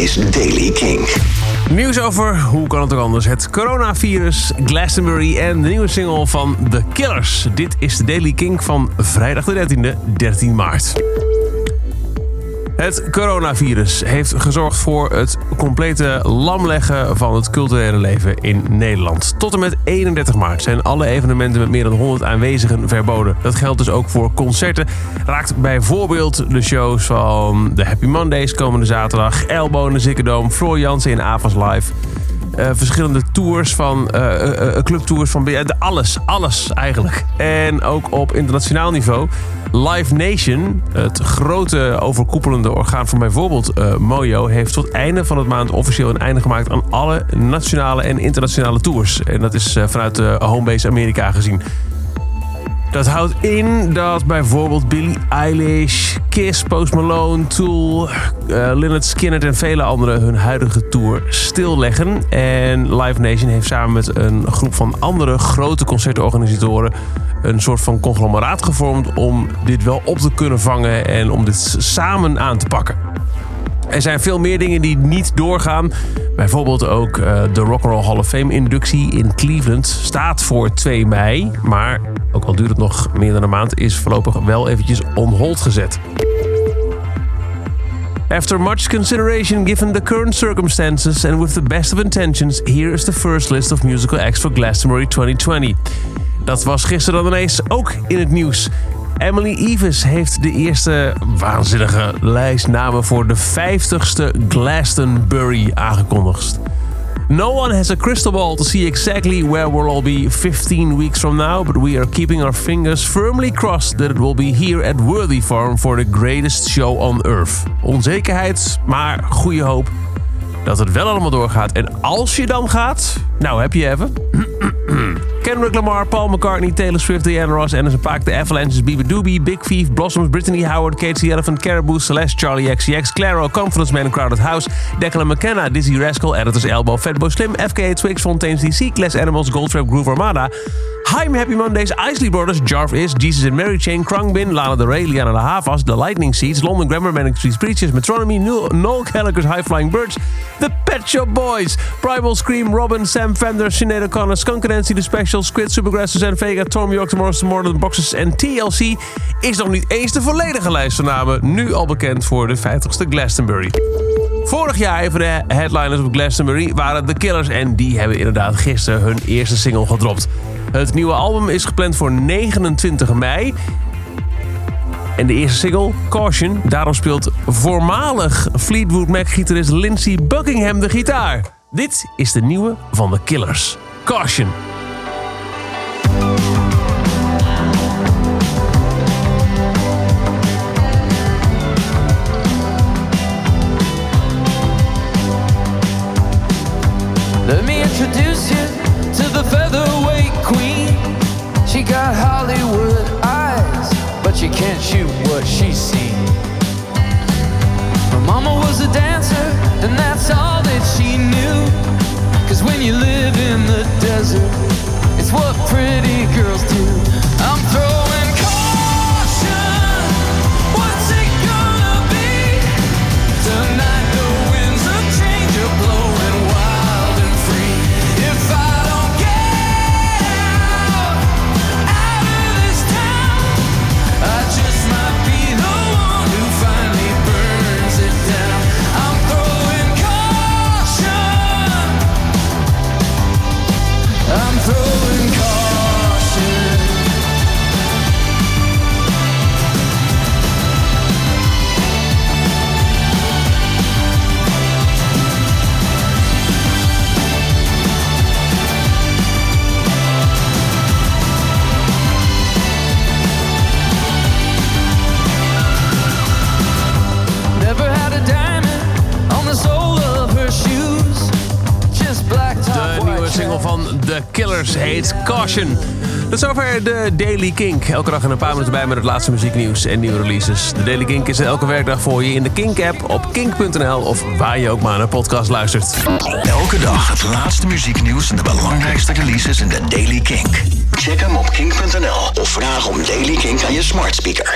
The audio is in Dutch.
is Daily King. Nieuws over, hoe kan het ook anders, het coronavirus, Glastonbury en de nieuwe single van The Killers. Dit is de Daily King van vrijdag de 13e, 13 maart. Het coronavirus heeft gezorgd voor het complete lamleggen van het culturele leven in Nederland. Tot en met 31 maart zijn alle evenementen met meer dan 100 aanwezigen verboden. Dat geldt dus ook voor concerten. Raakt bijvoorbeeld de shows van de Happy Mondays komende zaterdag, Elbow in de Zikkerdoom, Floor Jansen in Avas Live. Uh, verschillende tours van uh, clubtours van alles, alles eigenlijk. En ook op internationaal niveau. Live Nation, het grote overkoepelende orgaan van bijvoorbeeld Mojo, heeft tot einde van het maand officieel een einde gemaakt aan alle nationale en internationale tours. En dat is vanuit de homebase Amerika gezien. Dat houdt in dat bijvoorbeeld Billie Eilish, Kiss, Post Malone, Tool, uh, Lynyrd Skynyrd en vele anderen hun huidige tour stilleggen. En Live Nation heeft samen met een groep van andere grote concertorganisatoren een soort van conglomeraat gevormd om dit wel op te kunnen vangen en om dit samen aan te pakken. Er zijn veel meer dingen die niet doorgaan. Bijvoorbeeld ook uh, de Rock'n'Roll Hall of Fame inductie in Cleveland staat voor 2 mei. Maar ook al duurt het nog meer dan een maand, is voorlopig wel eventjes on hold gezet. After much consideration given the current circumstances and with the best of intentions, here is the first list of musical acts for Glastonbury 2020. Dat was gisteren dan ineens ook in het nieuws. Emily Eves heeft de eerste waanzinnige lijst namen voor de 50ste Glastonbury aangekondigd. No one has a crystal ball to see exactly where we'll all be 15 weeks from now, but we are keeping our fingers firmly crossed that it will be here at Worthy Farm for the greatest show on earth. Onzekerheid, maar goede hoop dat het wel allemaal doorgaat. En als je dan gaat, nou heb je even. Kendrick Lamar, Paul McCartney, Taylor Swift, Diana Ross, Anderson Paak, The Avalanches, Bieber Doobie, Big Thief, Blossoms, Brittany Howard, Kate Elephant, Caribou, Celeste, Charlie XCX, Claro, Confidence Man, Crowded House, Declan McKenna, Dizzy Rascal, Editors Elbow, Fatboy Slim, FKA Twigs, Fontaine's DC, Class Animals, Goldtrap, Groove Armada, Haim Happy Mondays, Isley Brothers, Jarv Is, Jesus and Mary Chain, Krungbin, Lana Del Rey, Liana La Havas, The Lightning Seeds, London Grammar, Manic Street Preachers, Metronomy, Noel Gallagher's High Flying Birds, The Pet Shop Boys, Primal Scream, Robin, Sam Fender, Sinead O'Connor, Skunk Nancy, The Special, Squid, Supergrass, Suzanne Vega, Tom York, Tomorrow's Tomorrow, The Boxes en TLC is nog niet eens de volledige lijst van namen, nu al bekend voor de 50ste Glastonbury. Vorig jaar, even de headliners op Glastonbury, waren The Killers en die hebben inderdaad gisteren hun eerste single gedropt. Het nieuwe album is gepland voor 29 mei. En de eerste single, Caution, daarom speelt voormalig Fleetwood Mac-gitarist Lindsey Buckingham de gitaar. Dit is de nieuwe van The Killers, Caution. Let me introduce you Hollywood eyes, but she can't shoot what she's seen. Her mama was a dancer, and that's all that she knew. Cause when you live in the desert, it's what pretty van The Killers heet Caution. Tot zover de Daily Kink. Elke dag een paar minuten bij met het laatste muzieknieuws en nieuwe releases. De Daily Kink is elke werkdag voor je in de Kink-app op kink.nl of waar je ook maar naar podcast luistert. Elke dag het laatste muzieknieuws en de belangrijkste releases in de Daily Kink. Check hem op kink.nl of vraag om Daily Kink aan je smart speaker.